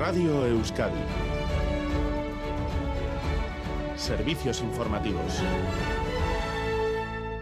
Radio Euskadi. Servicios informativos.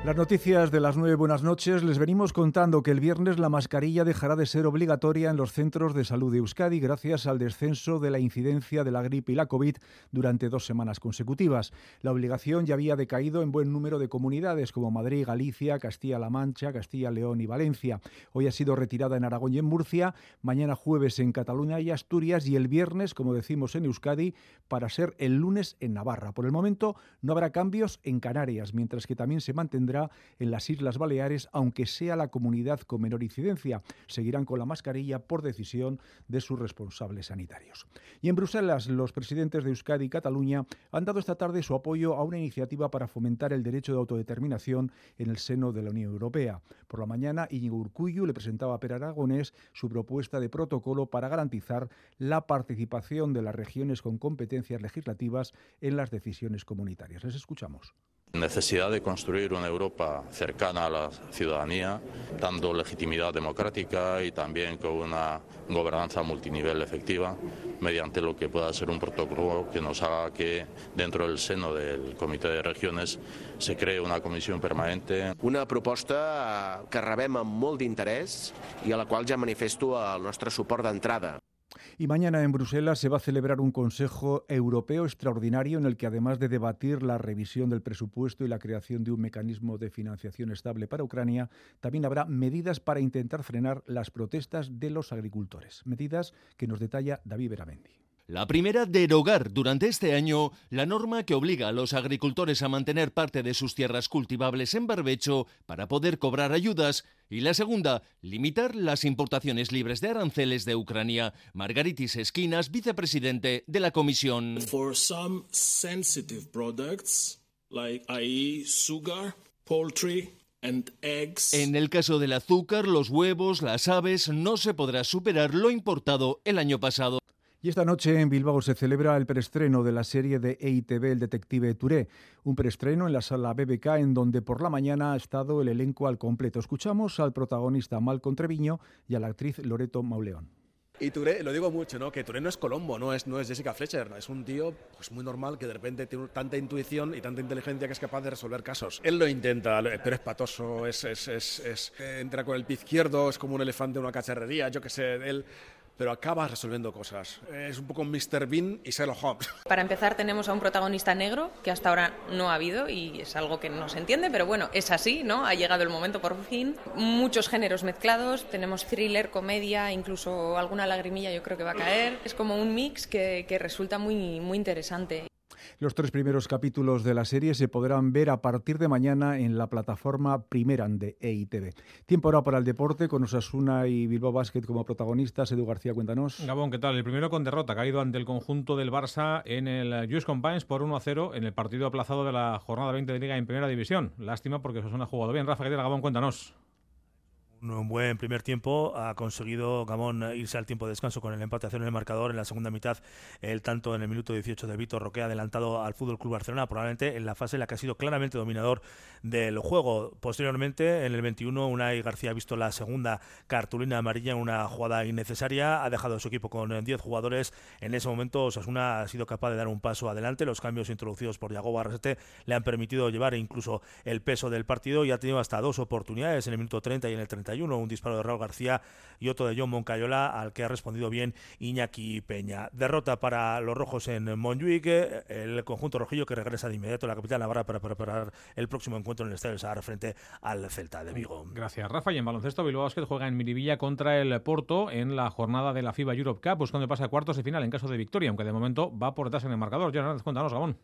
Las noticias de las nueve buenas noches les venimos contando que el viernes la mascarilla dejará de ser obligatoria en los centros de salud de Euskadi gracias al descenso de la incidencia de la gripe y la COVID durante dos semanas consecutivas. La obligación ya había decaído en buen número de comunidades como Madrid, Galicia, Castilla-La Mancha, Castilla, León y Valencia. Hoy ha sido retirada en Aragón y en Murcia, mañana jueves en Cataluña y Asturias y el viernes, como decimos en Euskadi, para ser el lunes en Navarra. Por el momento no habrá cambios en Canarias, mientras que también se mantendrá en las Islas Baleares, aunque sea la comunidad con menor incidencia. Seguirán con la mascarilla por decisión de sus responsables sanitarios. Y en Bruselas, los presidentes de Euskadi y Cataluña han dado esta tarde su apoyo a una iniciativa para fomentar el derecho de autodeterminación en el seno de la Unión Europea. Por la mañana, Íñigo Urcuyu le presentaba a Per Aragonés su propuesta de protocolo para garantizar la participación de las regiones con competencias legislativas en las decisiones comunitarias. Les escuchamos. Necesidad de construir una Europa cercana a la ciudadanía, dando legitimidad democrática y también con una gobernanza multinivel efectiva, mediante lo que pueda ser un protocolo que nos haga que dentro del seno del Comité de Regiones se cree una comisión permanente. Una proposta que rebem amb molt d'interès i a la qual ja manifesto el nostre suport d'entrada. Y mañana en Bruselas se va a celebrar un Consejo Europeo extraordinario en el que, además de debatir la revisión del presupuesto y la creación de un mecanismo de financiación estable para Ucrania, también habrá medidas para intentar frenar las protestas de los agricultores. Medidas que nos detalla David Beramendi. La primera, derogar durante este año la norma que obliga a los agricultores a mantener parte de sus tierras cultivables en barbecho para poder cobrar ayudas. Y la segunda, limitar las importaciones libres de aranceles de Ucrania. Margaritis Esquinas, vicepresidente de la Comisión. For some sensitive products, like i.e. sugar, poultry, And eggs. En el caso del azúcar, los huevos, las aves, no se podrá superar lo importado el año pasado. Y esta noche en Bilbao se celebra el preestreno de la serie de EITV El Detective Touré, un preestreno en la sala BBK en donde por la mañana ha estado el elenco al completo. Escuchamos al protagonista Malcolm Treviño y a la actriz Loreto Mauleón. Y Touré, lo digo mucho, ¿no? Que Touré no es Colombo, no es, Jessica Fletcher, es un tío pues muy normal que de repente tiene tanta intuición y tanta inteligencia que es capaz de resolver casos. Él lo intenta, pero es patoso, es, es, es, es entra con el pie izquierdo, es como un elefante en una cacharrería, yo qué sé, él pero acaba resolviendo cosas. Es un poco Mr. Bean y Sherlock Holmes. Para empezar tenemos a un protagonista negro que hasta ahora no ha habido y es algo que no se entiende, pero bueno, es así, ¿no? Ha llegado el momento por fin. Muchos géneros mezclados, tenemos thriller, comedia, incluso alguna lagrimilla yo creo que va a caer. Es como un mix que, que resulta muy, muy interesante. Los tres primeros capítulos de la serie se podrán ver a partir de mañana en la plataforma Primeran de EITV. Tiempo ahora para el deporte con Osasuna y Bilbao Basket como protagonistas. Edu García, cuéntanos. Gabón, ¿qué tal? El primero con derrota, caído ante el conjunto del Barça en el Just Compines por 1 0 en el partido aplazado de la jornada 20 de Liga en Primera División. Lástima porque Osasuna ha jugado bien. Rafa, ¿qué tal? Gabón, cuéntanos un buen primer tiempo. Ha conseguido Gamón irse al tiempo de descanso con el empate a cero en el marcador. En la segunda mitad, el tanto en el minuto 18 de Víctor Roque adelantado al Fútbol Club Barcelona, probablemente en la fase en la que ha sido claramente dominador del juego. Posteriormente, en el 21, Unai García ha visto la segunda cartulina amarilla en una jugada innecesaria. Ha dejado a su equipo con 10 jugadores. En ese momento, Osasuna ha sido capaz de dar un paso adelante. Los cambios introducidos por Yago Barrasete le han permitido llevar incluso el peso del partido y ha tenido hasta dos oportunidades en el minuto 30 y en el 30 un disparo de Raúl García y otro de John Moncayola, al que ha respondido bien Iñaki Peña. Derrota para los rojos en Montjuic, el conjunto rojillo que regresa de inmediato a la capital navarra para preparar el próximo encuentro en el Estadio Sahara frente al Celta de Vigo. Gracias, Rafa. Y en baloncesto, Bilbao Basket juega en Miribilla contra el Porto en la jornada de la FIBA Europe Cup, buscando el pase a cuartos de final en caso de victoria, aunque de momento va por detrás en el marcador. Hernández, cuéntanos, Gabón.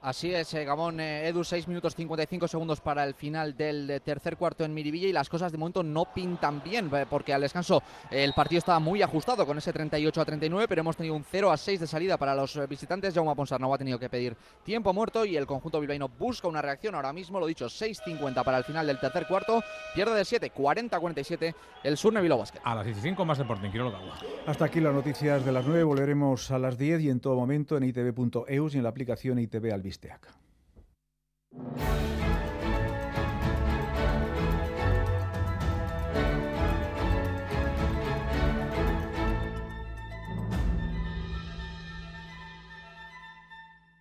Así es, eh, Gabón, eh, Edu, 6 minutos 55 segundos para el final del eh, tercer cuarto en Miribilla y las cosas de momento no pintan bien porque al descanso el partido estaba muy ajustado con ese 38 a 39, pero hemos tenido un 0 a 6 de salida para los visitantes. Jaume Ponsarnau ha tenido que pedir tiempo muerto y el conjunto bilbaíno busca una reacción. Ahora mismo, lo dicho, 6.50 para el final del tercer cuarto, pierde de 7, 40-47 el Surne Bilbao Basket. A las 15 más deporte, quiero lo Hasta aquí las noticias de las 9, volveremos a las 10 y en todo momento en itv.eus y en la aplicación ITV al Visteac.